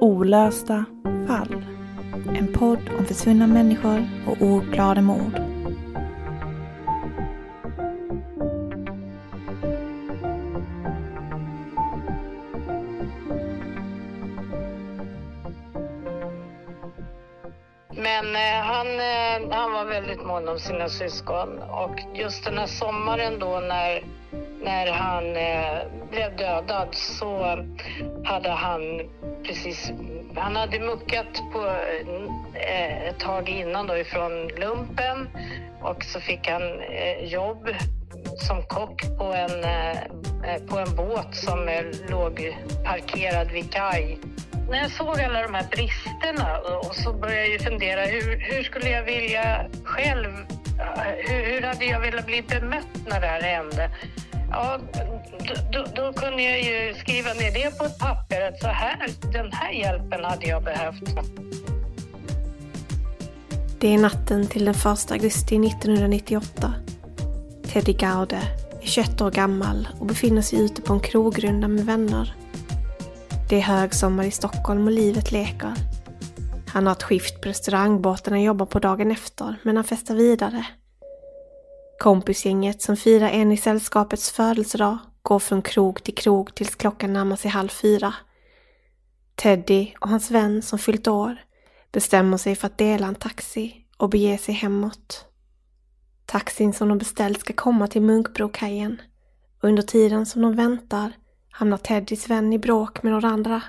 Olösta fall. En podd om försvunna människor och oklara mord. Men eh, han, eh, han var väldigt mån om sina syskon och just den här sommaren då när, när han eh, blev dödad så hade han precis, han hade muckat på eh, ett tag innan då ifrån lumpen och så fick han eh, jobb som kock på en, eh, eh på en båt som låg parkerad vid kaj när jag såg alla de här bristerna och så började jag ju fundera hur, hur skulle jag vilja själv, eh, hur, hur hade jag velat bli bemött när det här hände? Ja, då, då, då, kunde jag ju skriva ner det på ett papper att så här, den här hjälpen hade jag behövt. Det är natten till den 1 augusti 1998. Teddy Gaude är 21 år gammal och befinner sig ute på en krogrunda med vänner. Det är högsommar i Stockholm och livet leker. Han har ett skift på restaurangbåten han jobbar på dagen efter, men han festar vidare. Kompisgänget som firar en i sällskapets födelsedag går från krog till krog tills klockan närmar sig halv fyra. Teddy och hans vän som fyllt år bestämmer sig för att dela en taxi och bege sig hemåt. Taxin som de beställt ska komma till Munkbrokajen och under tiden som de väntar hamnar Teddys vän i bråk med några andra.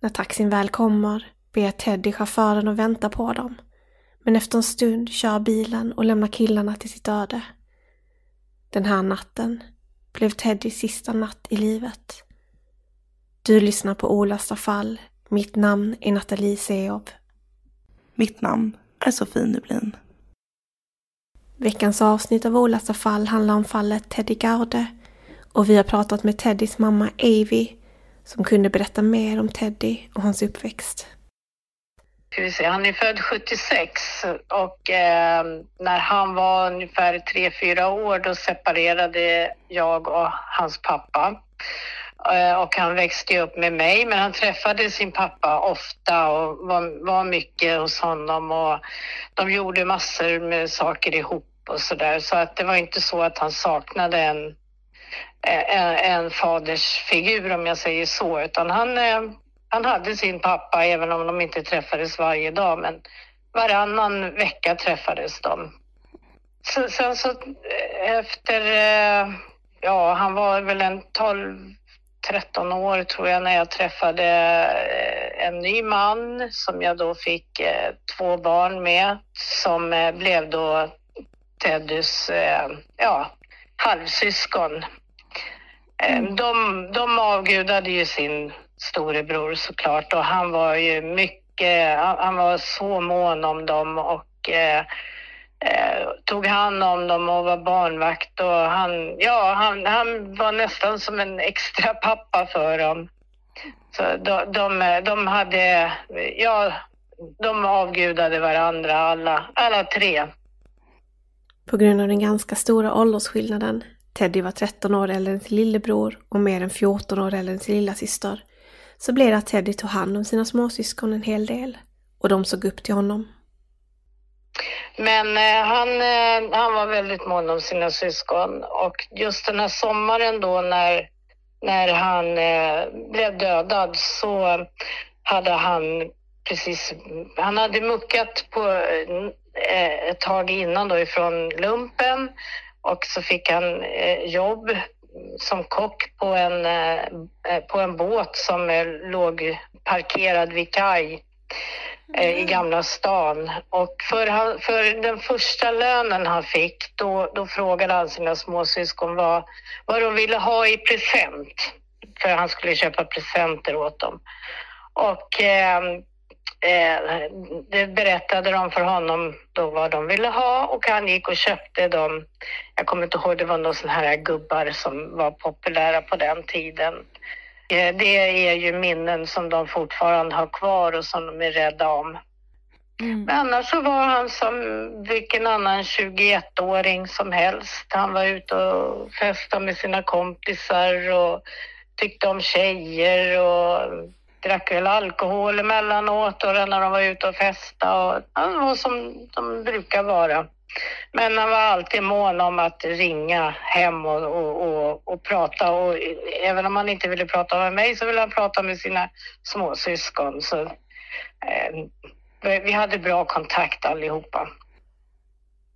När taxin väl kommer ber Teddy chauffören att vänta på dem. Men efter en stund kör bilen och lämnar killarna till sitt öde. Den här natten blev Teddys sista natt i livet. Du lyssnar på Olösta fall. Mitt namn är Nathalie Seob. Mitt namn är Sofie Nublin. Veckans avsnitt av Olösta fall handlar om fallet Teddy Gaude och vi har pratat med Teddys mamma Avi som kunde berätta mer om Teddy och hans uppväxt. Ska vi se, han är född 76 och eh, när han var ungefär 3-4 år då separerade jag och hans pappa. Eh, och han växte upp med mig men han träffade sin pappa ofta och var, var mycket hos honom och de gjorde massor med saker ihop och sådär så att det var inte så att han saknade en en, en fadersfigur om jag säger så, utan han, eh, han hade sin pappa även om de inte träffades varje dag, men varannan vecka träffades de. Så, sen så eh, efter, eh, ja han var väl en 12 13 år tror jag när jag träffade en ny man som jag då fick två barn med som blev då Teddys ja, halvsyskon. Mm. De, de avgudade ju sin storebror såklart och han var ju mycket, han, var så mån om dem och eh, eh, tog hand om dem och var barnvakt och han, ja, han, han var nästan som en extra pappa för dem. Så de, de, de hade, ja, de avgudade varandra alla, alla tre. På grund av den ganska stora åldersskillnaden, Teddy var 13 år äldre än sin lillebror och mer än 14 år äldre än sin lillasyster, så blev det att Teddy tog hand om sina småsyskon en hel del. Och de såg upp till honom. Men eh, han, eh, han var väldigt mån om sina syskon och just den här sommaren då när, när han eh, blev dödad så hade han precis, han hade muckat på eh, ett tag innan då ifrån lumpen och så fick han eh, jobb som kock på en, eh, på en båt som eh, låg parkerad vid kaj eh, i Gamla stan. Och för, han, för den första lönen han fick, då, då frågade han sina småsyskon vad, vad de ville ha i present. För han skulle köpa presenter åt dem. Och eh, eh, det berättade de för honom då vad de ville ha och han gick och köpte dem. Jag kommer inte ihåg, det var några sådana här gubbar som var populära på den tiden. Eh, det är ju minnen som de fortfarande har kvar och som de är rädda om. Mm. Men annars så var han som vilken annan 21-åring som helst. Han var ute och festade med sina kompisar och tyckte om tjejer och drack väl alkohol emellanåt och när de var ute och festade. Och han var som de brukar vara. Men han var alltid mån om att ringa hem och, och, och, och prata. Och även om han inte ville prata med mig så ville han prata med sina småsyskon. Så, eh, vi hade bra kontakt allihopa.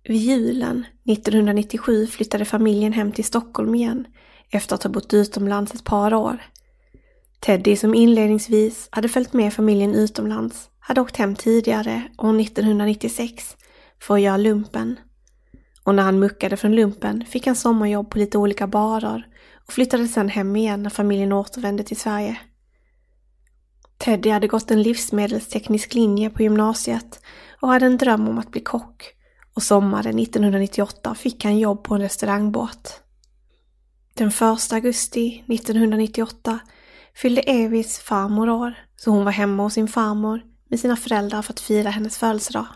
Vid julen 1997 flyttade familjen hem till Stockholm igen efter att ha bott utomlands ett par år. Teddy som inledningsvis hade följt med familjen utomlands hade åkt hem tidigare år 1996 för att göra lumpen. Och när han muckade från lumpen fick han sommarjobb på lite olika barer och flyttade sedan hem igen när familjen återvände till Sverige. Teddy hade gått en livsmedelsteknisk linje på gymnasiet och hade en dröm om att bli kock och sommaren 1998 fick han jobb på en restaurangbåt. Den 1 augusti 1998 fyllde Evis farmor år, så hon var hemma hos sin farmor med sina föräldrar för att fira hennes födelsedag.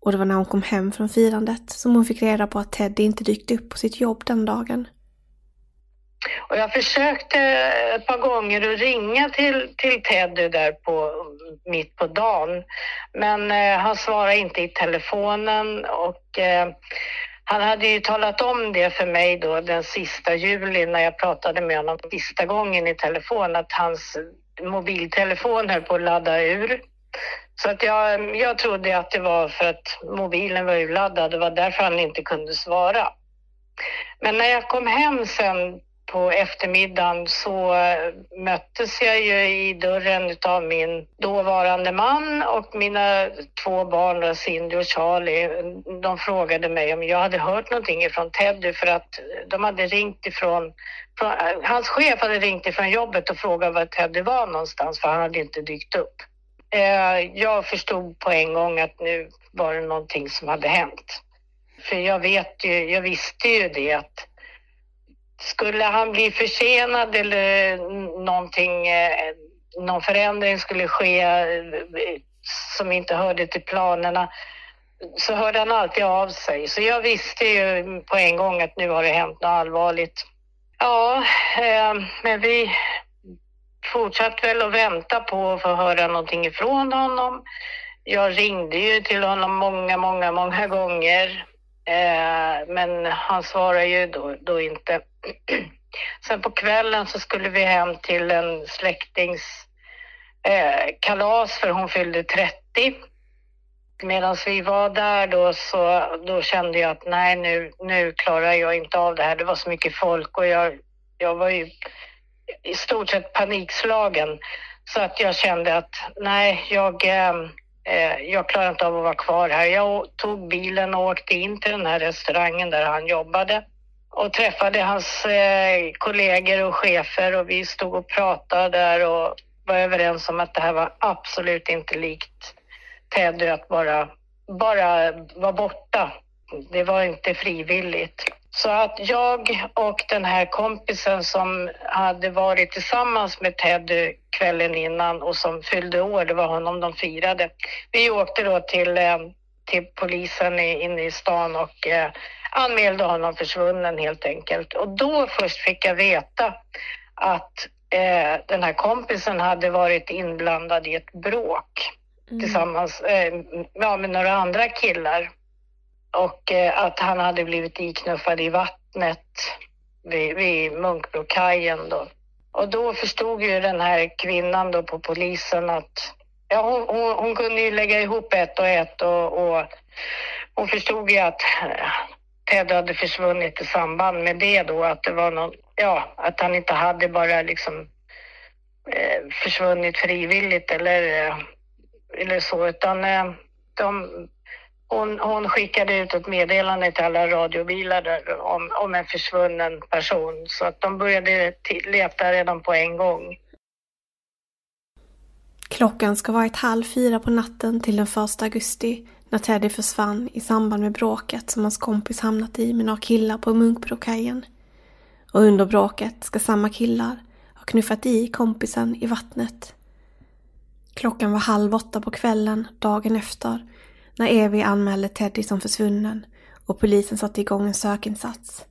Och det var när hon kom hem från firandet som hon fick reda på att Teddy inte dykt upp på sitt jobb den dagen. Och jag försökte ett par gånger att ringa till, till Teddy där på, mitt på dagen. Men eh, han svarade inte i telefonen och eh, han hade ju talat om det för mig då den sista juli när jag pratade med honom sista gången i telefon att hans mobiltelefon höll på att ladda ur. Så att jag, jag trodde att det var för att mobilen var urladdad. Det var därför han inte kunde svara. Men när jag kom hem sen på eftermiddagen så eh, möttes jag ju i dörren av min dåvarande man och mina två barn, Cindy och Charlie. De frågade mig om jag hade hört någonting ifrån Teddy för att de hade ringt ifrån, från, eh, hans chef hade ringt ifrån jobbet och frågat var Teddy var någonstans för han hade inte dykt upp. Eh, jag förstod på en gång att nu var det någonting som hade hänt. För jag vet ju, jag visste ju det att skulle han bli försenad eller någonting, eh, någon förändring skulle ske eh, som inte hörde till planerna så hörde han alltid av sig. Så jag visste ju på en gång att nu har det hänt något allvarligt. Ja, eh, men vi fortsatte väl att vänta på att få höra någonting ifrån honom. Jag ringde ju till honom många, många, många gånger. Eh, men han svarade ju då, då inte. Sen på kvällen så skulle vi hem till en släktings eh, kalas för hon fyllde 30. Medan vi var där då så då kände jag att nej nu, nu klarar jag inte av det här. Det var så mycket folk och jag, jag var ju i stort sett panikslagen. Så att jag kände att nej, jag, eh, Eh, jag klarar inte av att vara kvar här. Jag tog bilen och åkte in till den här restaurangen där han jobbade och träffade hans eh, kollegor och chefer och vi stod och pratade där och var överens om att det här var absolut inte likt Teddy att bara bara vara borta. Det var inte frivilligt. Så att jag och den här kompisen som hade varit tillsammans med Ted kvällen innan och som fyllde år, det var honom de firade. Vi åkte då till, eh, till polisen inne i stan och eh, anmälde honom försvunnen helt enkelt. Och då först fick jag veta att eh, den här kompisen hade varit inblandad i ett bråk mm. tillsammans ja, med några andra killar och eh, att han hade blivit iknuffad i vattnet vid, vid Munkbrokajen då. Och då förstod ju den här kvinnan då på polisen att ja, hon, hon, hon kunde ju lägga ihop ett och ett och, och hon förstod ju att eh, Ted hade försvunnit i samband med det då, att det var någon, ja, att han inte hade bara liksom eh, försvunnit frivilligt eller, eh, eller så, utan eh, de hon, hon skickade ut ett meddelande till alla radiobilar där, om, om en försvunnen person så att de började leta redan på en gång. Klockan ska varit halv fyra på natten till den första augusti när Teddy försvann i samband med bråket som hans kompis hamnat i med några killar på Munkbrokajen. Och under bråket ska samma killar ha knuffat i kompisen i vattnet. Klockan var halv åtta på kvällen dagen efter när Evi anmälde Teddy som försvunnen och polisen satte igång en sökinsats.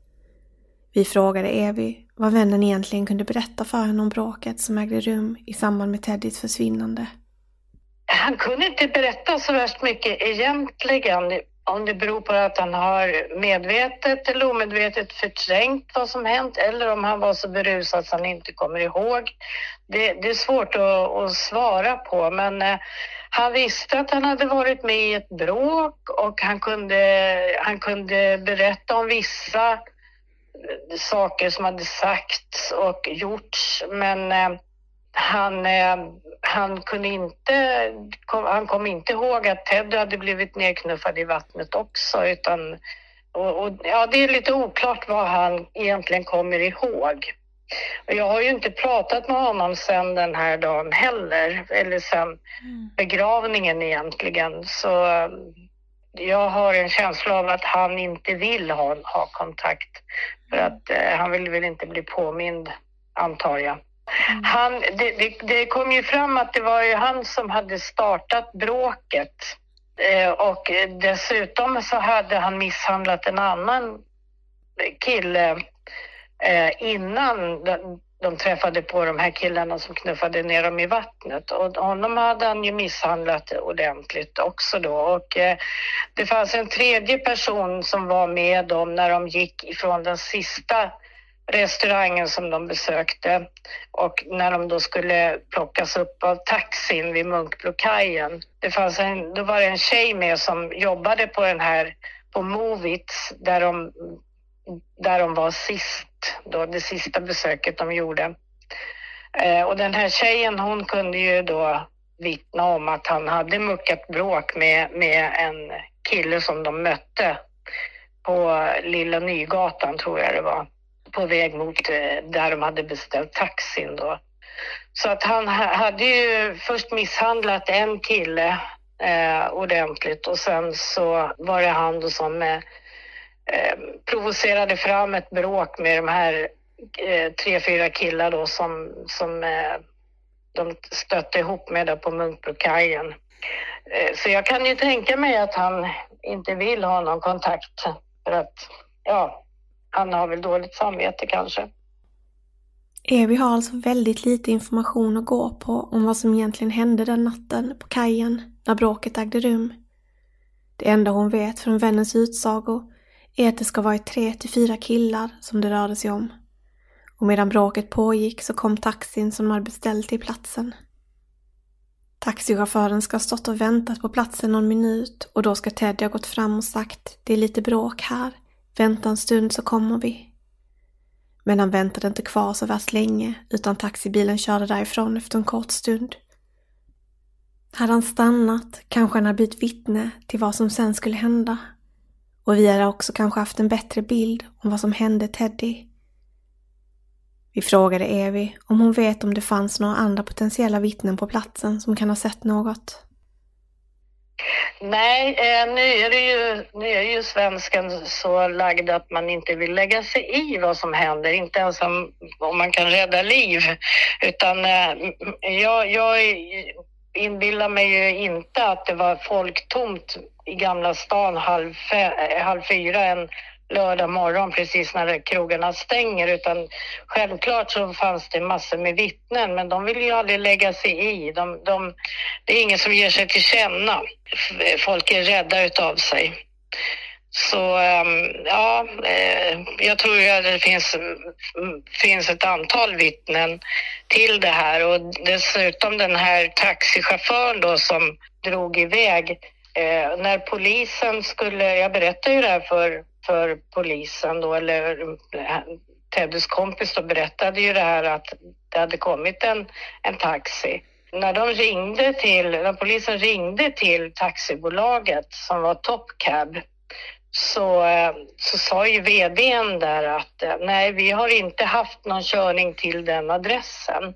Vi frågade Evi vad vännen egentligen kunde berätta för henne om bråket som ägde rum i samband med Teddys försvinnande. Han kunde inte berätta så värst mycket egentligen. Om det beror på att han har medvetet eller omedvetet förträngt vad som hänt eller om han var så berusad att han inte kommer ihåg. Det, det är svårt att, att, svara på men eh, han visste att han hade varit med i ett bråk och han kunde, han kunde berätta om vissa eh, saker som hade sagts och gjorts men eh, han, eh, han kunde inte, han kom inte ihåg att Ted hade blivit nedknuffad i vattnet också utan och, och, ja, det är lite oklart vad han egentligen kommer ihåg. Och jag har ju inte pratat med honom sedan den här dagen heller, eller sedan mm. begravningen egentligen. Så eh, jag har en känsla av att han inte vill ha, ha kontakt för att eh, han vill väl inte bli påmind, antar jag. Mm. Han, det, det, det, kom ju fram att det var ju han som hade startat bråket. Eh, och dessutom så hade han misshandlat en annan kille eh, innan de, de träffade på de här killarna som knuffade ner dem i vattnet. Och honom hade han ju misshandlat ordentligt också då. Och eh, det fanns en tredje person som var med dem när de gick ifrån den sista restaurangen som de besökte och när de då skulle plockas upp av taxin vid Munkbrokajen. Det fanns en, då var det en tjej med som jobbade på den här, på Movits där de, där de var sist, då, det sista besöket de gjorde. Eh, och den här tjejen hon kunde ju då vittna om att han hade muckat bråk med, med en kille som de mötte på Lilla Nygatan tror jag det var på väg mot eh, där de hade beställt taxin då. Så att han hade ju först misshandlat en kille eh, ordentligt och sen så var det han då som eh, eh, provocerade fram ett bråk med de här eh, tre, fyra killar då som, som eh, de stötte ihop med där på Munkbrokajen. Eh, så jag kan ju tänka mig att han inte vill ha någon kontakt för att, ja, han har väl dåligt samvete kanske. Eh, Evi har alltså väldigt lite information att gå på om vad som egentligen hände den natten på kajen när bråket ägde rum. Det enda hon vet från vännens utsago är att det ska varit tre till fyra killar som det rörde sig om. Och medan bråket pågick så kom taxin som de hade beställt till platsen. Taxichauffören ska ha stått och väntat på platsen någon minut och då ska Teddy ha gått fram och sagt det är lite bråk här. Vänta en stund så kommer vi. Men han väntade inte kvar så värst länge utan taxibilen körde därifrån efter en kort stund. Hade han stannat kanske han hade blivit vittne till vad som sen skulle hända. Och vi hade också kanske haft en bättre bild om vad som hände Teddy. Vi frågade Evi om hon vet om det fanns några andra potentiella vittnen på platsen som kan ha sett något. Nej, eh, nu, är det ju, nu är ju svensken så lagd att man inte vill lägga sig i vad som händer, inte ens om, om man kan rädda liv. Utan eh, jag, jag inbillar mig ju inte att det var folktomt i Gamla stan halv, fe, eh, halv fyra en lördag morgon precis när krogarna stänger utan självklart så fanns det massor med vittnen men de vill ju aldrig lägga sig i. De, de, det är ingen som ger sig till känna. Folk är rädda utav sig. Så ehm, ja, eh, jag tror att det finns, mm, finns ett antal vittnen till det här och dessutom den här taxichauffören då som drog iväg. Eh, när polisen skulle, jag berättade ju det här för för polisen då, eller eh, Teddys kompis då berättade ju det här att det hade kommit en, en taxi. När de ringde till, när polisen ringde till taxibolaget som var Top Cab så, eh, så sa ju vdn där att eh, nej, vi har inte haft någon körning till den adressen.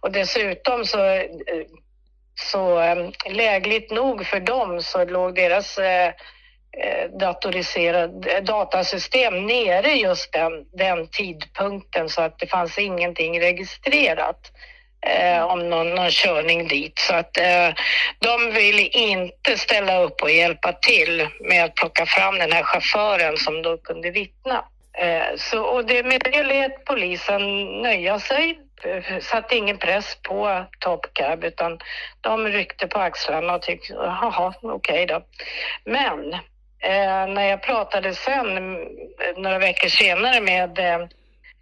Och dessutom så, så lägligt nog för dem så låg deras Eh, Eh, datoriserad eh, datasystem nere just den, den tidpunkten så att det fanns ingenting registrerat eh, om någon, någon körning dit. Så att eh, de ville inte ställa upp och hjälpa till med att plocka fram den här chauffören som då kunde vittna. Eh, så, och det, med det lät polisen nöja sig eh, satte ingen press på Top Cab utan de ryckte på axlarna och tyckte jaha, okej okay då. Men Eh, när jag pratade sen, eh, några veckor senare, med eh,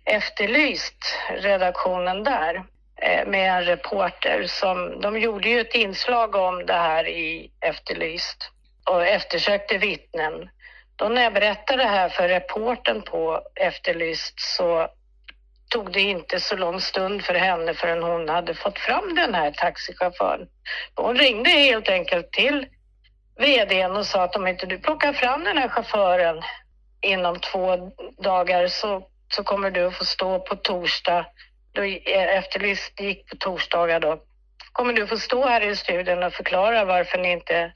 Efterlyst, redaktionen där, eh, med en reporter som, de gjorde ju ett inslag om det här i Efterlyst och eftersökte vittnen. Då när jag berättade det här för reporten på Efterlyst så tog det inte så lång stund för henne förrän hon hade fått fram den här taxichauffören. Hon ringde helt enkelt till vdn och sa att om inte du plockar fram den här chauffören inom två dagar så, så kommer du att få stå på torsdag, då eh, Efterlyst gick på torsdagar då, kommer du få stå här i studion och förklara varför ni inte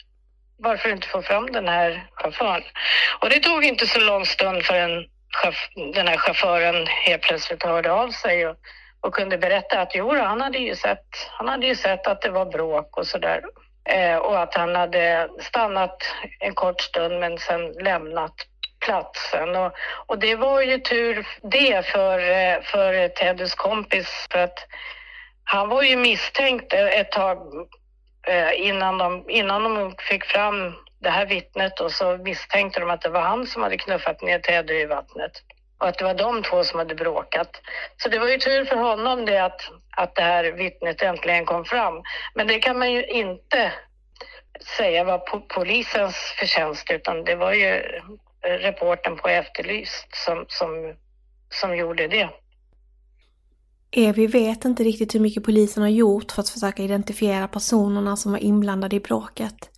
varför du inte får fram den här chauffören. Och det tog inte så lång stund förrän den här chauffören helt plötsligt hörde av sig och, och kunde berätta att jo, han hade ju sett, han hade ju sett att det var bråk och sådär. Eh, och att han hade stannat en kort stund men sen lämnat platsen. Och, och det var ju tur det för, eh, för Teddys kompis för att han var ju misstänkt ett tag eh, innan de, innan de fick fram det här vittnet och så misstänkte de att det var han som hade knuffat ner Teddy i vattnet och att det var de två som hade bråkat. Så det var ju tur för honom det att, att det här vittnet äntligen kom fram. Men det kan man ju inte säga var po polisens förtjänst utan det var ju reporten på Efterlyst som, som, som gjorde det. Eh, Evi vet inte riktigt hur mycket polisen har gjort för att försöka identifiera personerna som var inblandade i bråket.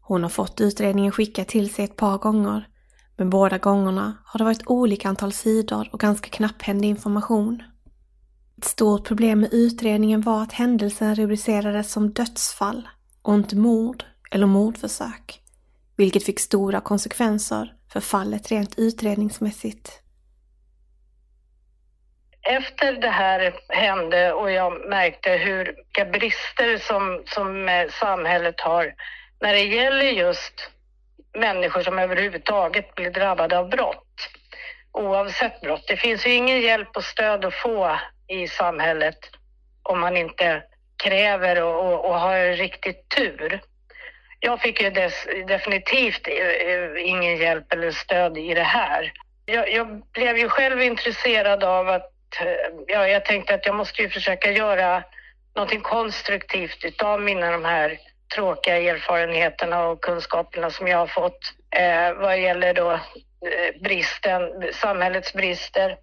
Hon har fått utredningen skickad till sig ett par gånger men båda gångerna har det varit olika antal sidor och ganska knapphändig information. Ett stort problem med utredningen var att händelsen rubricerades som dödsfall och inte mord eller mordförsök, vilket fick stora konsekvenser för fallet rent utredningsmässigt. Efter det här hände och jag märkte hur vilka brister som, som eh, samhället har när det gäller just människor som överhuvudtaget blir drabbade av brott. Oavsett brott. Det finns ju ingen hjälp och stöd att få i samhället om man inte kräver och, och, och har riktigt tur. Jag fick ju dess, definitivt eh, eh, ingen hjälp eller stöd i det här. Jag, jag, blev ju själv intresserad av att, eh, ja, jag tänkte att jag måste ju försöka göra någonting konstruktivt utav mina de här tråkiga erfarenheterna och kunskaperna som jag har fått eh, vad gäller då eh, bristen, samhällets brister.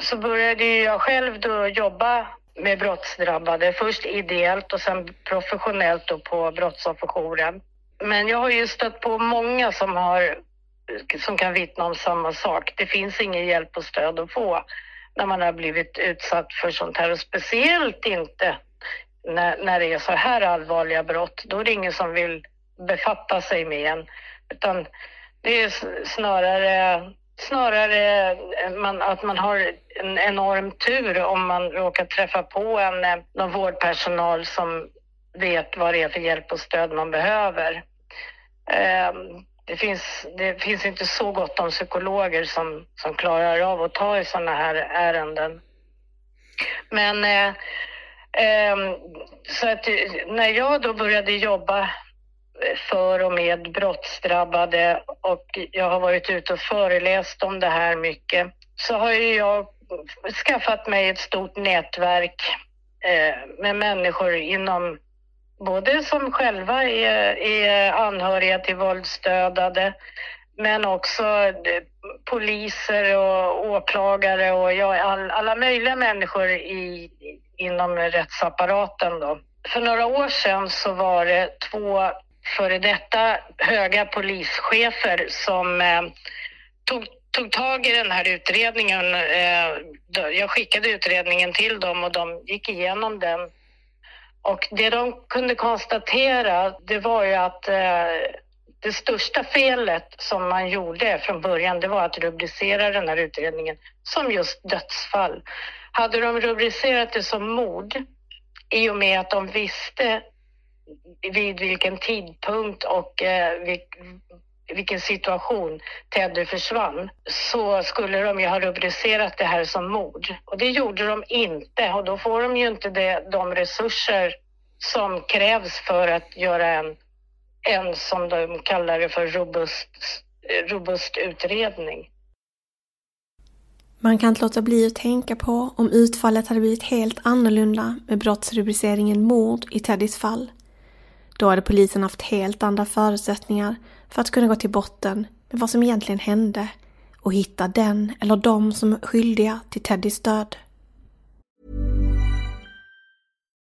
Så började jag själv då jobba med brottsdrabbade, först ideellt och sen professionellt då på brottsofferjouren. Men jag har ju stött på många som, har, som kan vittna om samma sak. Det finns ingen hjälp och stöd att få när man har blivit utsatt för sånt här och speciellt inte när, när det är så här allvarliga brott, då är det ingen som vill befatta sig med en. Utan det är snarare, snarare man, att man har en enorm tur om man råkar träffa på en, eh, någon vårdpersonal som vet vad det är för hjälp och stöd man behöver. Ehm, det finns, det finns inte så gott om psykologer som, som klarar av att ta i sådana här ärenden. Men eh, Ehm, så att eh, när jag då började jobba eh, för och med brottsdrabbade och jag har varit ute och föreläst om det här mycket så har ju jag skaffat mig ett stort nätverk eh, med människor inom både som själva är, är anhöriga till våldsdödade men också poliser och åklagare och ja, all, alla möjliga människor i, inom rättsapparaten. Då. För några år sedan så var det två före detta höga polischefer som eh, tog, tog tag i den här utredningen. Eh, jag skickade utredningen till dem och de gick igenom den. Och det de kunde konstatera, det var ju att eh, det största felet som man gjorde från början, det var att rubricera den här utredningen som just dödsfall. Hade de rubricerat det som mord i och med att de visste vid vilken tidpunkt och eh, vilken situation Teddy försvann så skulle de ju ha rubricerat det här som mord. Och det gjorde de inte och då får de ju inte det, de resurser som krävs för att göra en, en som de kallar det för robust, robust utredning. Man kan inte låta bli att tänka på om utfallet hade blivit helt annorlunda med brottsrubriceringen mord i Teddys fall. Då hade polisen haft helt andra förutsättningar för att kunna gå till botten med vad som egentligen hände och hitta den eller de som är skyldiga till Teddys död.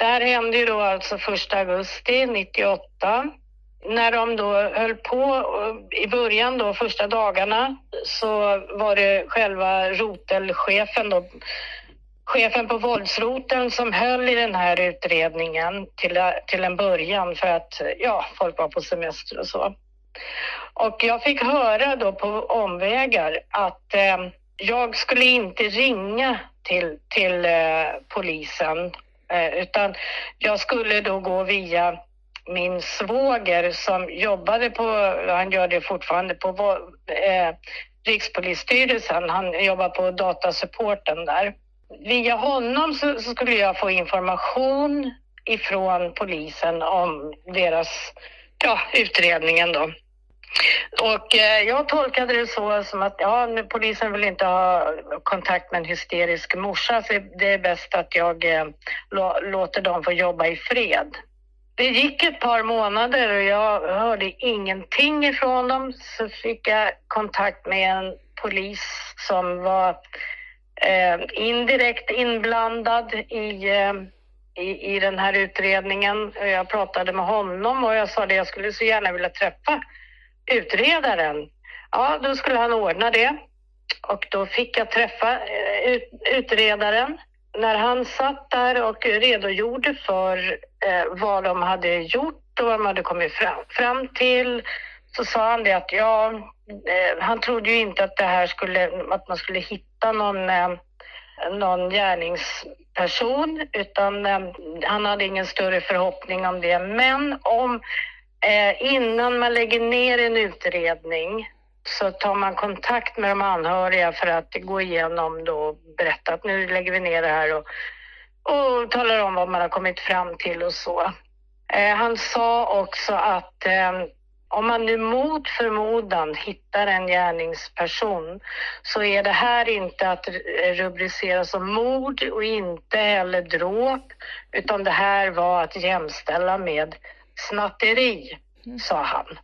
Det här hände ju då alltså 1 augusti 98. När de då höll på eh, i början då, första dagarna, så var det själva rotelchefen då, chefen på våldsroten som höll i den här utredningen till, till en början för att ja, folk var på semester och så. Och jag fick höra då på omvägar att eh, jag skulle inte ringa till, till eh, polisen Eh, utan jag skulle då gå via min svåger som jobbade på, han gör det fortfarande, på eh, Rikspolisstyrelsen. Han jobbar på datasupporten där. Via honom så, så, skulle jag få information ifrån polisen om deras, ja, utredningen då. Och eh, jag tolkade det så som att ja, nu, polisen vill inte ha kontakt med en hysterisk morsa så det är bäst att jag eh, låter dem få jobba i fred. Det gick ett par månader och jag hörde ingenting ifrån dem. Så fick jag kontakt med en polis som var eh, indirekt inblandad i, eh, i, i den här utredningen. Jag pratade med honom och jag sa det, jag skulle så gärna vilja träffa utredaren. Ja, då skulle han ordna det. Och då fick jag träffa eh, utredaren. När han satt där och redogjorde för eh, vad de hade gjort och vad de hade kommit fram, fram till så sa han det att ja, eh, han trodde ju inte att det här skulle, att man skulle hitta någon, någon gärningsperson utan han hade ingen större förhoppning om det. Men om eh, innan man lägger ner en utredning så tar man kontakt med de anhöriga för att gå igenom då och berätta att nu lägger vi ner det här och, och talar om vad man har kommit fram till och så. Eh, han sa också att eh, om man nu mot förmodan hittar en gärningsperson så är det här inte att rubricera som mord och inte heller dråp utan det här var att jämställa med snatteri, sa han.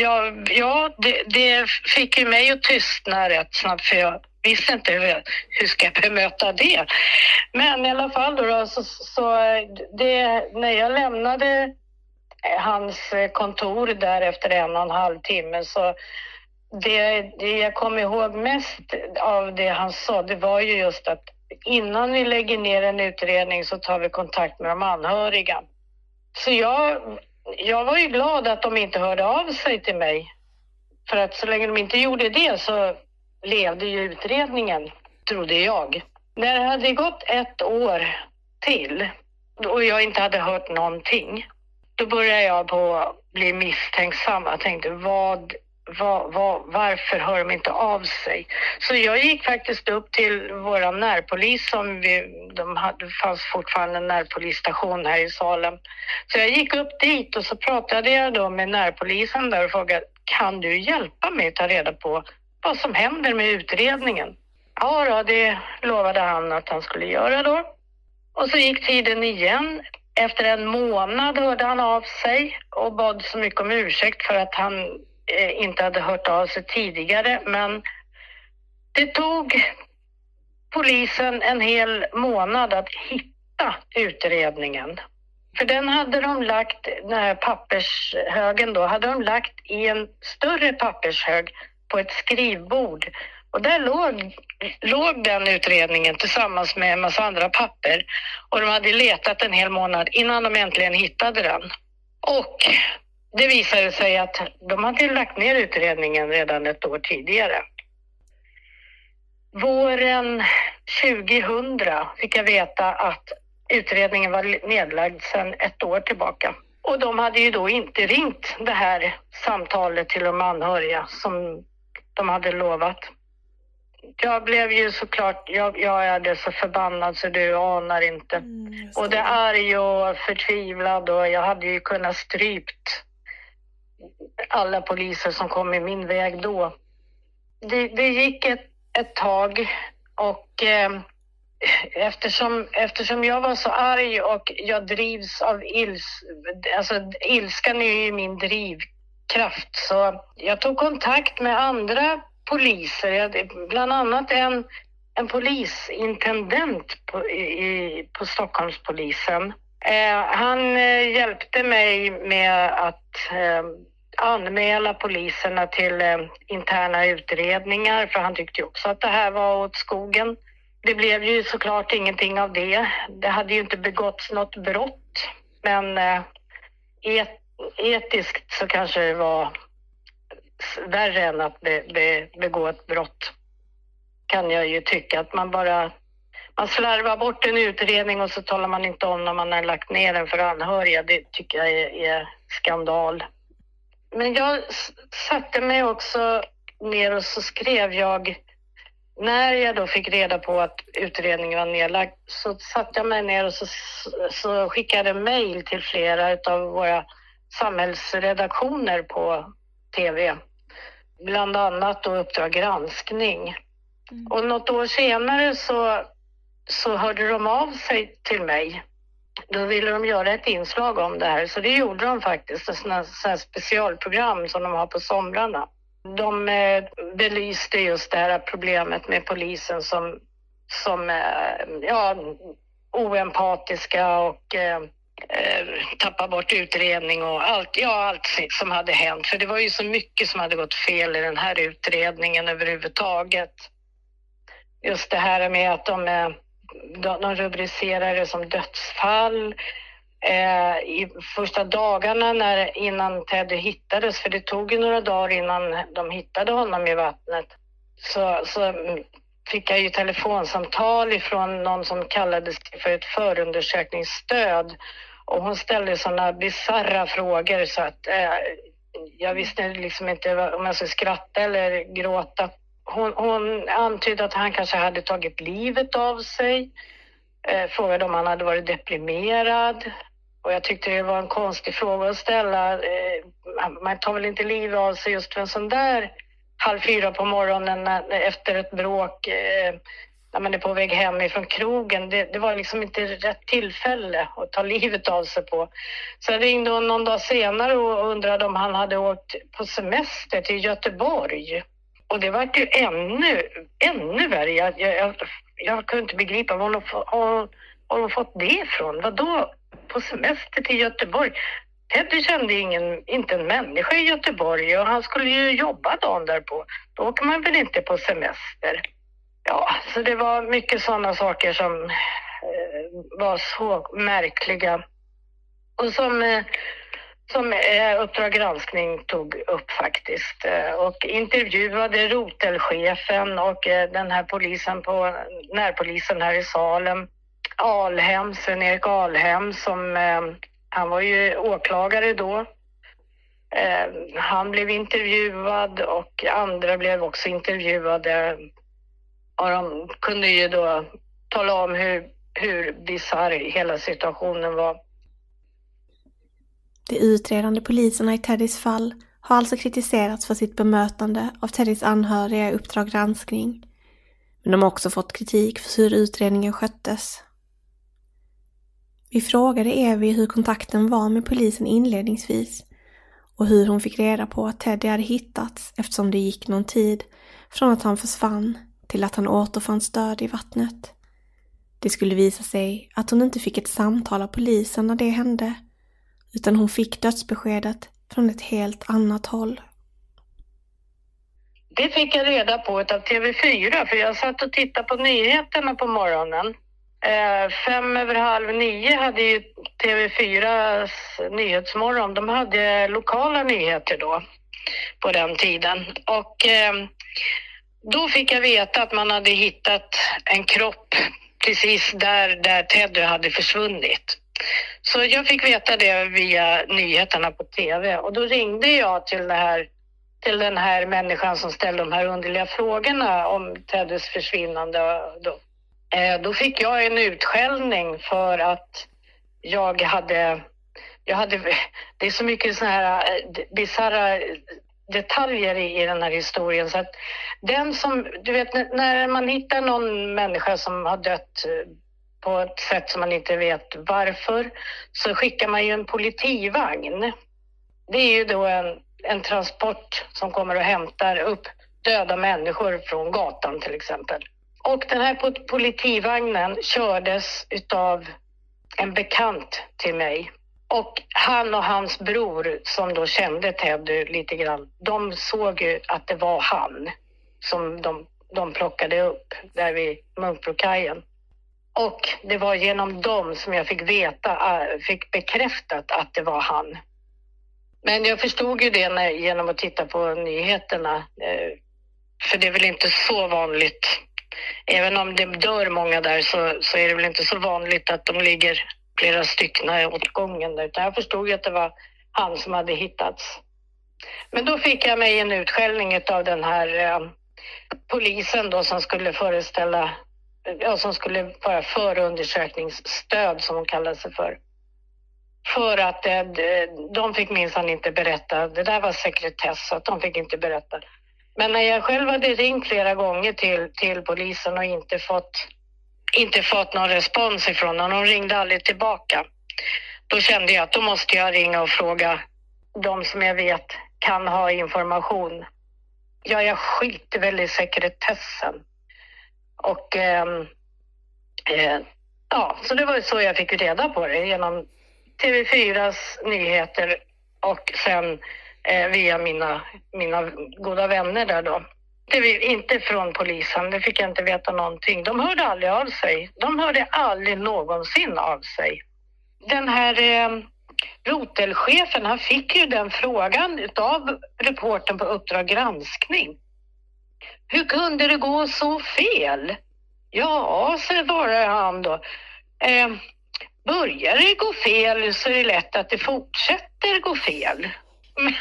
Ja, ja det, det fick ju mig att tystna rätt snabbt för jag visste inte hur, hur ska jag bemöta det. Men i alla fall då, då så, så det, när jag lämnade hans kontor där efter en och en halv timme så det, det jag kom ihåg mest av det han sa det var ju just att innan vi lägger ner en utredning så tar vi kontakt med de anhöriga. Så jag, jag var ju glad att de inte hörde av sig till mig. För att så länge de inte gjorde det så levde ju utredningen, trodde jag. När det hade gått ett år till och jag inte hade hört någonting då började jag på bli misstänksam. Jag tänkte, vad, var, var, varför hör de inte av sig? Så jag gick faktiskt upp till vår närpolis som vi, de hade, det fanns fortfarande en närpolisstation här i Salem. Så jag gick upp dit och så pratade jag då med närpolisen där och frågade, kan du hjälpa mig att ta reda på vad som händer med utredningen? Ja, då, det lovade han att han skulle göra då. Och så gick tiden igen. Efter en månad hörde han av sig och bad så mycket om ursäkt för att han Eh, inte hade hört av sig tidigare. Men det tog polisen en hel månad att hitta utredningen. För den hade de lagt, den här pappershögen då, hade de lagt i en större pappershög på ett skrivbord. Och där låg, låg den utredningen tillsammans med en massa andra papper. Och de hade letat en hel månad innan de äntligen hittade den. Och det visade sig att de hade lagt ner utredningen redan ett år tidigare. Våren 2000 fick jag veta att utredningen var nedlagd sedan ett år tillbaka. Och de hade ju då inte ringt det här samtalet till de anhöriga som de hade lovat. Jag blev ju såklart, jag, jag är så förbannad så du anar inte. Mm, och det arg och förtvivlad och jag hade ju kunnat strypt alla poliser som kom i min väg då. Det, det gick ett, ett tag och eh, eftersom, eftersom jag var så arg och jag drivs av ils, alltså ilskan är ju min drivkraft så jag tog kontakt med andra poliser, jag, bland annat en, en polisintendent på, i, på Stockholmspolisen. Eh, han eh, hjälpte mig med att eh, anmäla poliserna till eh, interna utredningar för han tyckte ju också att det här var åt skogen. Det blev ju såklart ingenting av det. Det hade ju inte begåtts något brott men eh, et, etiskt så kanske det var värre än att be, be, begå ett brott kan jag ju tycka att man bara man slarvar bort en utredning och så talar man inte om när man har lagt ner den för anhöriga. Det tycker jag är, är skandal. Men jag satte mig också ner och så skrev jag, när jag då fick reda på att utredningen var nedlagd, så satte jag mig ner och så, så skickade mejl till flera av våra samhällsredaktioner på tv. Bland annat då Uppdrag granskning. Mm. Och något år senare så, så hörde de av sig till mig då ville de göra ett inslag om det här, så det gjorde de faktiskt. Ett sådant specialprogram som de har på somrarna. De eh, belyste just det här problemet med polisen som som eh, ja, oempatiska och eh, eh tappa bort utredning och allt, ja, allt som hade hänt. För det var ju så mycket som hade gått fel i den här utredningen överhuvudtaget. Just det här med att de, eh, de rubricerar det som dödsfall. Eh, I första dagarna när, innan Teddy hittades, för det tog ju några dagar innan de hittade honom i vattnet, så, så fick jag ju telefonsamtal ifrån någon som kallades för ett förundersökningsstöd och hon ställde sådana bisarra frågor så att eh, jag visste liksom inte om jag skulle skratta eller gråta. Hon, hon antydde att han kanske hade tagit livet av sig. Eh, frågade om han hade varit deprimerad. Och jag tyckte det var en konstig fråga att ställa. Eh, man tar väl inte livet av sig just för en sån där halv fyra på morgonen efter ett bråk eh, när man är på väg hem ifrån krogen. Det, det, var liksom inte rätt tillfälle att ta livet av sig på. Så jag ringde hon någon dag senare och undrade om han hade åkt på semester till Göteborg. Och det var ju ännu, ännu värre. Jag, jag, jag kunde inte begripa var hon har fått det ifrån. Vadå på semester till Göteborg? Teddy kände ingen, inte en människa i Göteborg och han skulle ju jobba dagen därpå. Då åker man väl inte på semester? Ja, så det var mycket sådana saker som eh, var så märkliga och som, eh, som eh, Uppdrag granskning tog upp faktiskt eh, och intervjuade rotelchefen och eh, den här polisen på närpolisen här i Salem, Alhem, Sven-Erik Alhem som han var ju åklagare då. Han blev intervjuad och andra blev också intervjuade och de kunde ju då tala om hur, hur bisarr hela situationen var. De utredande poliserna i Teddys fall har alltså kritiserats för sitt bemötande av Teddys anhöriga i Uppdrag granskning. Men de har också fått kritik för hur utredningen sköttes. Vi frågade Evi hur kontakten var med polisen inledningsvis och hur hon fick reda på att Teddy hade hittats eftersom det gick någon tid från att han försvann till att han återfanns död i vattnet. Det skulle visa sig att hon inte fick ett samtal av polisen när det hände, utan hon fick dödsbeskedet från ett helt annat håll. Det fick jag reda på av TV4, för jag satt och tittade på nyheterna på morgonen. Eh, fem över halv nio hade ju TV4s Nyhetsmorgon, de hade lokala nyheter då på den tiden. Och eh, då fick jag veta att man hade hittat en kropp precis där, där Teddy hade försvunnit. Så jag fick veta det via nyheterna på TV och då ringde jag till, det här, till den här människan som ställde de här underliga frågorna om Teddys försvinnande. Då, eh, då fick jag en utskällning för att jag hade jag hade, det är så mycket såna här eh, bisarra detaljer i, i den här historien. Så att den som, du vet när man hittar någon människa som har dött eh, på ett sätt som man inte vet varför så skickar man ju en politivagn. Det är ju då en, en transport som kommer och hämtar upp döda människor från gatan till exempel. Och den här politivagnen kördes utav en bekant till mig och han och hans bror som då kände Teddy lite grann, de såg ju att det var han som de, de plockade upp där vid Munkbrokajen. Och det var genom dem som jag fick veta, äh, fick bekräftat att det var han. Men jag förstod ju det när, genom att titta på nyheterna. Eh, för det är väl inte så vanligt. Även om det dör många där så, så är det väl inte så vanligt att de ligger flera stycken åt gången. Utan jag förstod ju att det var han som hade hittats. Men då fick jag mig en utskällning av den här eh, polisen då som skulle föreställa, Eh, ja, som skulle vara förundersökningsstöd som hon kallade sig för. För att eh, de fick minsann inte berätta, det där var sekretess så att de fick inte berätta. Men när jag själv hade ringt flera gånger till, till polisen och inte fått inte fått någon respons ifrån honom. De ringde aldrig tillbaka. Då kände jag att då måste jag ringa och fråga de som jag vet kan ha information. Ja, jag skiter väl i sekretessen. Och ehm, eh, ja, så det var så jag fick reda på det genom TV4s nyheter och sen eh, via mina, mina goda vänner där då. Det inte från polisen, det fick jag inte veta någonting. De hörde aldrig av sig. De hörde aldrig någonsin av sig. Den här eh, rotelchefen, han fick ju den frågan av reporten på Uppdrag granskning. Hur kunde det gå så fel? Ja, svarade han då. Eh, börjar det gå fel så är det lätt att det fortsätter gå fel.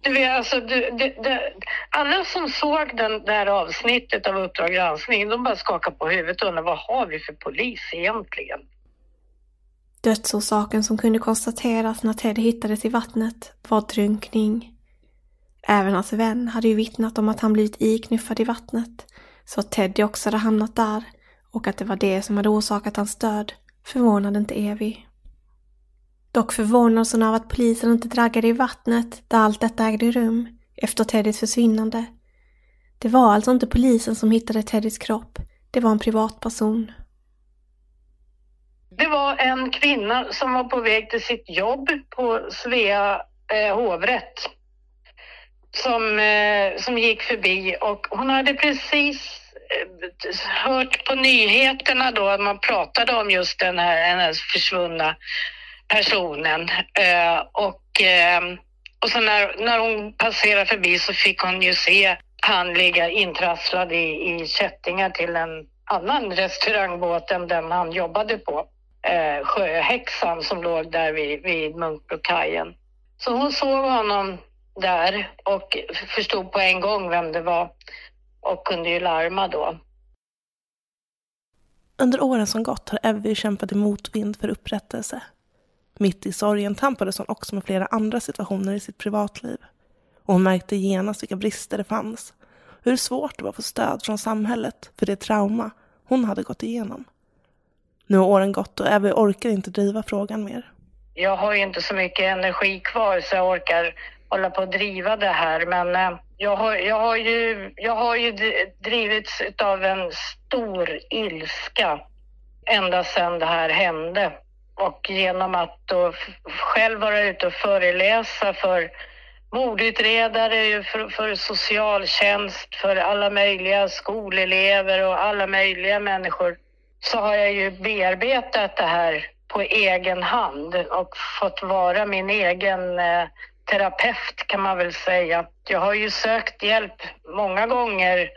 Du vet, alltså, du, du, du, alla som såg den där avsnittet av Uppdrag granskning, de bara skakade på huvudet och undrade vad har vi för polis egentligen? Dödsorsaken som kunde konstateras när Ted hittades i vattnet var drunkning. Även hans vän hade ju vittnat om att han blivit iknuffad i vattnet, så att Teddy också hade hamnat där och att det var det som hade orsakat hans död förvånade inte Evi. Dock förvånades hon av att polisen inte draggade i vattnet där allt detta ägde rum efter Teddys försvinnande. Det var alltså inte polisen som hittade Teddys kropp, det var en privatperson. Det var en kvinna som var på väg till sitt jobb på Svea eh, hovrätt som, eh, som gick förbi och hon hade precis eh, hört på nyheterna då att man pratade om just den här, den här försvunna personen. Eh, och, och så när, när hon passerade förbi så fick hon ju se han ligga intrasslad i, i kättingar till en annan restaurangbåt än den han jobbade på. Eh, Sjöhäxan som låg där vid, vid Munkbrokajen. Så hon såg honom där och förstod på en gång vem det var och kunde ju larma då. Under åren som gått har Evy kämpat i motvind för upprättelse. Mitt i sorgen tampades hon också med flera andra situationer i sitt privatliv. Och hon märkte genast vilka brister det fanns. Hur svårt det var att få stöd från samhället för det trauma hon hade gått igenom. Nu har åren gått och Evy orkar inte driva frågan mer. Jag har ju inte så mycket energi kvar så jag orkar hålla på att driva det här. Men eh, jag har, jag har ju, jag har ju drivits av en stor ilska ända sedan det här hände. Och genom att då själv vara ute och föreläsa för mordutredare, för, för socialtjänst, för alla möjliga skolelever och alla möjliga människor så har jag ju bearbetat det här på egen hand och fått vara min egen eh, terapeut kan man väl säga. Jag har ju sökt hjälp många gånger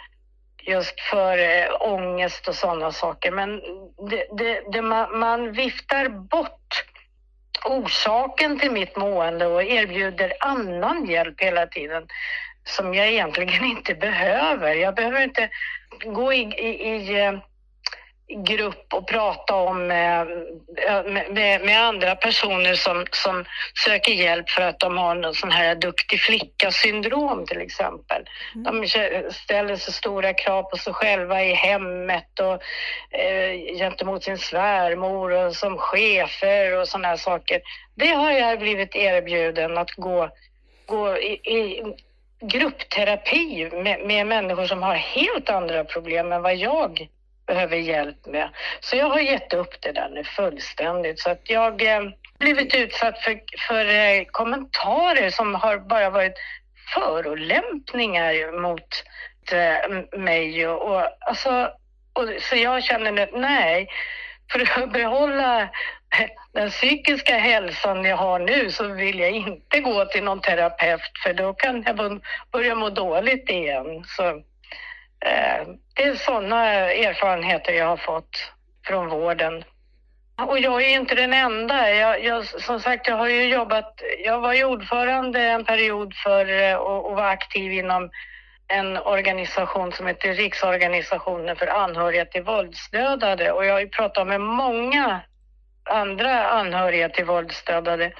just för eh, ångest och sådana saker. Men det, det, det man, man viftar bort orsaken till mitt mående och erbjuder annan hjälp hela tiden som jag egentligen inte behöver. Jag behöver inte gå i, i, i eh, grupp och prata om eh, med, med, andra personer som, som söker hjälp för att de har någon sån här duktig flicka-syndrom till exempel. Mm. De ställer så stora krav på sig själva i hemmet och eh, gentemot sin svärmor och som chefer och sådana här saker. Det har jag blivit erbjuden att gå, gå i, i gruppterapi med, med människor som har helt andra problem än vad jag behöver hjälp med. Så jag har gett upp det där nu fullständigt. Så att jag eh, blivit utsatt för, för eh, kommentarer som har bara varit förolämpningar mot eh, mig. Och, och, alltså, och, så jag känner nu, nej, för att behålla den psykiska hälsan jag har nu så vill jag inte gå till någon terapeut för då kan jag börja må dåligt igen. Så Eh, det är sådana erfarenheter jag har fått från vården. Och jag är inte den enda. Jag, jag, som sagt, jag har ju jobbat... Jag var ju ordförande en period för eh, och, och var aktiv inom en organisation som heter Riksorganisationen för anhöriga till våldsdödade och jag har ju pratat med många andra anhöriga till våldsdödade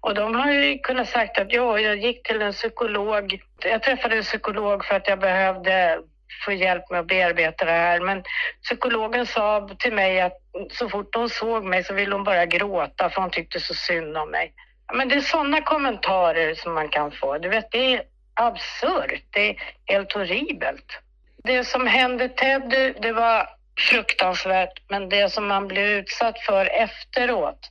och de har ju kunnat sagt att ja, jag gick till en psykolog. Jag träffade en psykolog för att jag behövde få hjälp med att bearbeta det här. Men psykologen sa till mig att så fort hon såg mig så ville hon bara gråta för hon tyckte så synd om mig. Men det är sådana kommentarer som man kan få. Du vet, det är absurt. Det är helt horribelt. Det som hände Ted, det var fruktansvärt, men det som man blev utsatt för efteråt,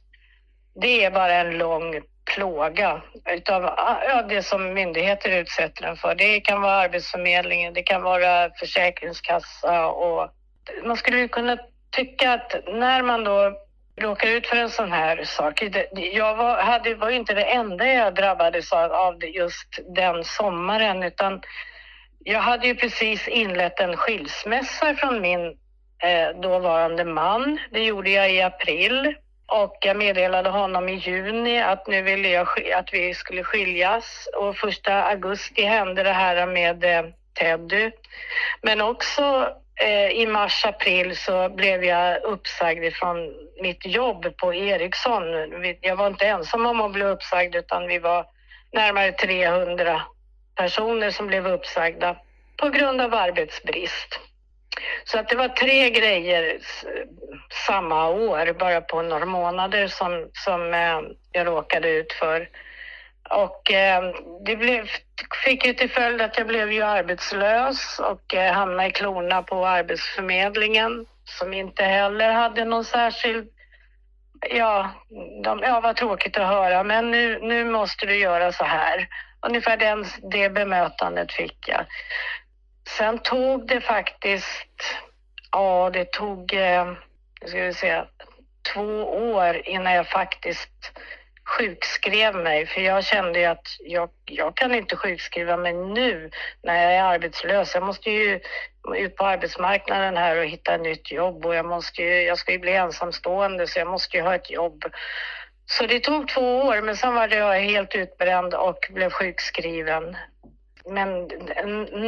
det är bara en lång plåga utav ja, det som myndigheter utsätter den för. Det kan vara Arbetsförmedlingen, det kan vara Försäkringskassa och man skulle kunna tycka att när man då råkar ut för en sån här sak. Jag var, hade, var inte det enda jag drabbades av, av just den sommaren utan jag hade ju precis inlett en skilsmässa från min eh, dåvarande man. Det gjorde jag i april och jag meddelade honom i juni att nu ville jag att vi skulle skiljas och första augusti hände det här med eh, Teddy. Men också eh, i mars, april så blev jag uppsagd från mitt jobb på Ericsson. Jag var inte ensam om att bli uppsagd utan vi var närmare 300 personer som blev uppsagda på grund av arbetsbrist. Så att det var tre grejer samma år, bara på några månader, som, som eh, jag råkade ut för. Och eh, det blev, fick ju till följd att jag blev ju arbetslös och eh, hamnade i klorna på Arbetsförmedlingen som inte heller hade någon särskild Ja, de, ja, vad tråkigt att höra, men nu, nu måste du göra så här. Ungefär den, det bemötandet fick jag. Sen tog det faktiskt, ja det tog, eh, nu ska vi se, två år innan jag faktiskt sjukskrev mig för jag kände ju att jag, jag kan inte sjukskriva mig nu när jag är arbetslös. Jag måste ju ut på arbetsmarknaden här och hitta ett nytt jobb och jag, måste ju, jag ska ju bli ensamstående så jag måste ju ha ett jobb. Så det tog två år men sen var jag helt utbränd och blev sjukskriven. Men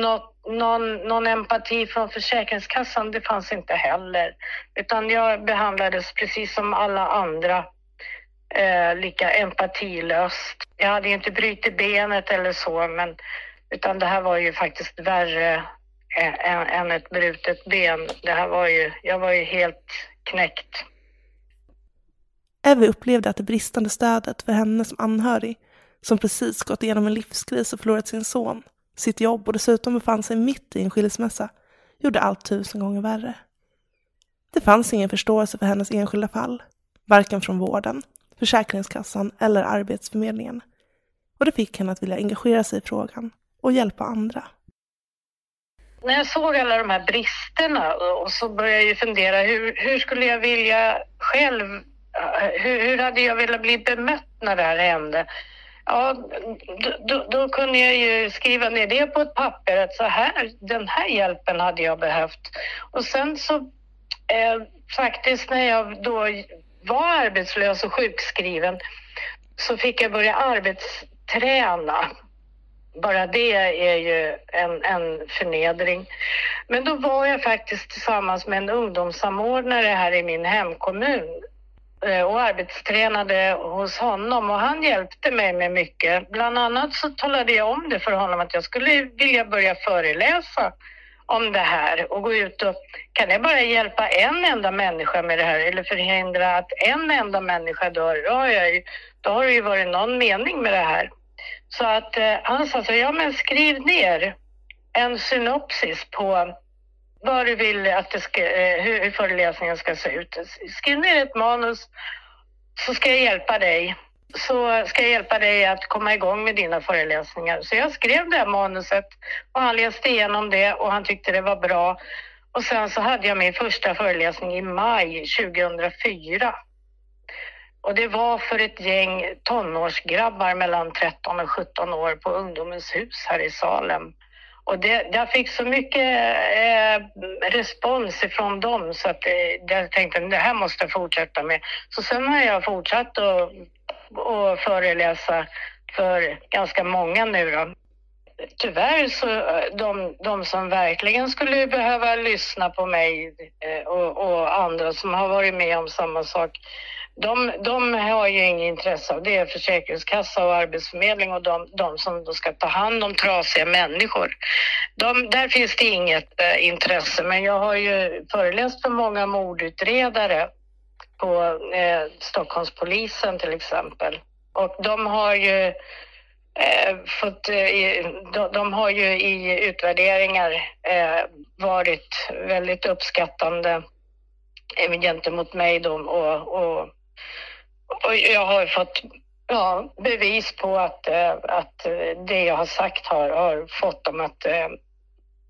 något, någon, någon empati från Försäkringskassan, det fanns inte heller. Utan jag behandlades precis som alla andra, eh, lika empatilöst. Jag hade inte brutit benet eller så, men utan det här var ju faktiskt värre än, än ett brutet ben. Det här var ju, jag var ju helt knäckt. Evy upplevde att det bristande stödet för henne som anhörig som precis gått igenom en livskris och förlorat sin son, sitt jobb och dessutom befann sig mitt i en skilsmässa, gjorde allt tusen gånger värre. Det fanns ingen förståelse för hennes enskilda fall, varken från vården, Försäkringskassan eller Arbetsförmedlingen. Och det fick henne att vilja engagera sig i frågan och hjälpa andra. När jag såg alla de här bristerna och så började jag fundera hur, hur skulle jag vilja själv, hur, hur hade jag velat bli bemött när det här hände? Ja, då, då, kunde jag ju skriva ner det på ett papper att så här, den här hjälpen hade jag behövt. Och sen så eh, faktiskt när jag då var arbetslös och sjukskriven så fick jag börja arbetsträna. Bara det är ju en, en förnedring. Men då var jag faktiskt tillsammans med en ungdomssamordnare här i min hemkommun Eh, och arbetstränade hos honom och han hjälpte mig med mycket. Bland annat så talade jag om det för honom att jag skulle vilja börja föreläsa om det här och gå ut och kan jag bara hjälpa en enda människa med det här eller förhindra att en enda människa dör, ja, ja, då har det ju varit någon mening med det här. Så att eh, han sa så, ja men skriv ner en synopsis på vad du vill att det ska, eh, hur föreläsningen ska se ut. Skriv ner ett manus så ska jag hjälpa dig. Så ska jag hjälpa dig att komma igång med dina föreläsningar. Så jag skrev det här manuset och han läste igenom det och han tyckte det var bra. Och sen så hade jag min första föreläsning i maj 2004. Och det var för ett gäng tonårsgrabbar mellan 13 och 17 år på Ungdomens hus här i Salem. Och det, jag fick så mycket eh, respons ifrån dem så att eh, jag tänkte att det här måste jag fortsätta med. Så sen har jag fortsatt att och föreläsa för ganska många nu då. Tyvärr så eh, de, de som verkligen skulle behöva lyssna på mig eh, och, och andra som har varit med om samma sak de, de har ju inget intresse av det. Försäkringskassa och Arbetsförmedling och de, de som då ska ta hand om trasiga människor. De, där finns det inget eh, intresse, men jag har ju föreläst för många mordutredare på eh, Stockholmspolisen till exempel. Och de har ju eh, fått, eh, de, de, har ju i utvärderingar eh, varit väldigt uppskattande eh, gentemot mig då och, och, och jag har fått ja, bevis på att, eh, att eh, det jag har sagt har, har fått dem att... Eh,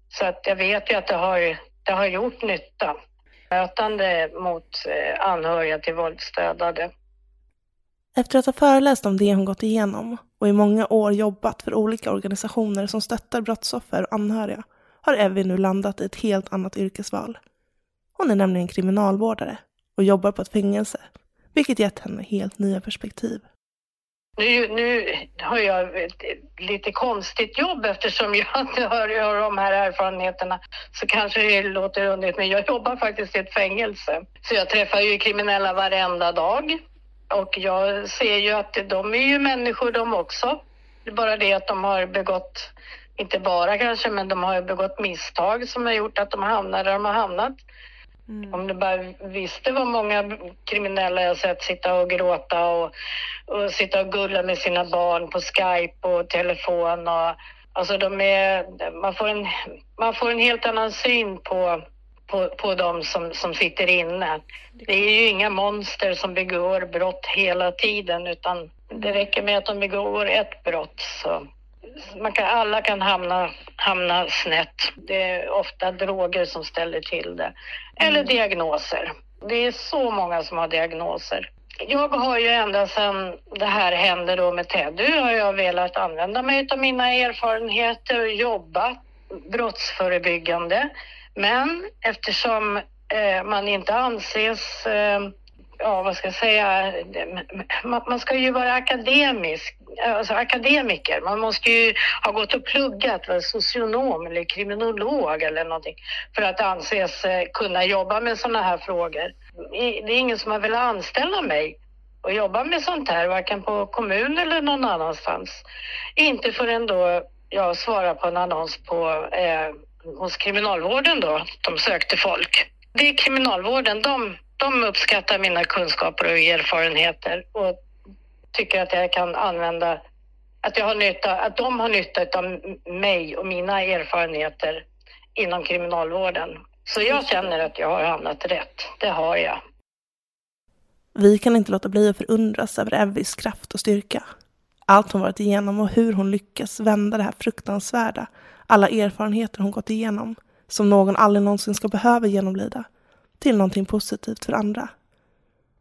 så att jag vet ju att det har, det har gjort nytta. Mötande mot anhöriga till våldsdödade. Efter att ha föreläst om det hon gått igenom och i många år jobbat för olika organisationer som stöttar brottsoffer och anhöriga har Evy nu landat i ett helt annat yrkesval. Hon är nämligen kriminalvårdare och jobbar på ett fängelse, vilket gett henne helt nya perspektiv. Nu, nu har jag ett lite konstigt jobb eftersom jag inte har, har de här erfarenheterna. Så kanske det låter underligt, men jag jobbar faktiskt i ett fängelse. Så jag träffar ju kriminella varenda dag. Och jag ser ju att de är ju människor de också. Det är bara det att de har begått, inte bara kanske, men de har begått misstag som har gjort att de hamnar där de har hamnat. Mm. Om du bara visste vad många kriminella jag sett sitta och gråta och, och sitta och gulla med sina barn på Skype och telefon. Och, alltså de är, man, får en, man får en helt annan syn på, på, på de som, som sitter inne. Det är ju inga monster som begår brott hela tiden utan det räcker med att de begår ett brott. Så man kan, alla kan hamna, hamna snett. Det är ofta droger som ställer till det. Eller mm. diagnoser. Det är så många som har diagnoser. Jag har ju ända sedan det här hände då med Teddy har jag velat använda mig av mina erfarenheter och jobba brottsförebyggande. Men eftersom eh, man inte anses eh, ja, vad ska jag säga, man, ska ju vara akademisk, alltså akademiker. Man måste ju ha gått och pluggat, vara socionom eller kriminolog eller någonting för att anses eh, kunna jobba med sådana här frågor. Det är ingen som har velat anställa mig och jobba med sånt här, varken på kommun eller någon annanstans. Inte förrän då jag svarade på en annons på, eh, hos kriminalvården då, de sökte folk. Det är kriminalvården, de de uppskattar mina kunskaper och erfarenheter och tycker att jag kan använda, att, jag har nytta, att de har nytta av mig och mina erfarenheter inom kriminalvården. Så jag känner att jag har hamnat rätt. Det har jag. Vi kan inte låta bli att förundras över Evvis kraft och styrka. Allt hon varit igenom och hur hon lyckas vända det här fruktansvärda, alla erfarenheter hon gått igenom, som någon aldrig någonsin ska behöva genomlida till någonting positivt för andra.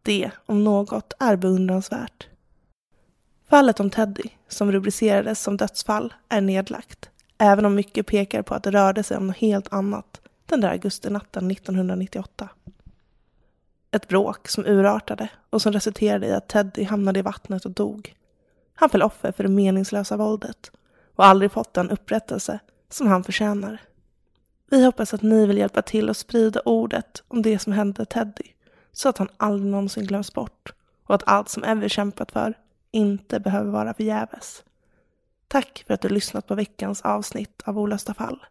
Det, om något, är beundransvärt. Fallet om Teddy, som rubricerades som dödsfall, är nedlagt, även om mycket pekar på att det rörde sig om något helt annat den där augustinatten 1998. Ett bråk som urartade och som resulterade i att Teddy hamnade i vattnet och dog. Han föll offer för det meningslösa våldet och aldrig fått den upprättelse som han förtjänar. Vi hoppas att ni vill hjälpa till att sprida ordet om det som hände Teddy så att han aldrig någonsin glöms bort och att allt som Evy kämpat för inte behöver vara förgäves. Tack för att du lyssnat på veckans avsnitt av Olösta fall.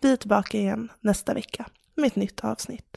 Vi är tillbaka igen nästa vecka med ett nytt avsnitt.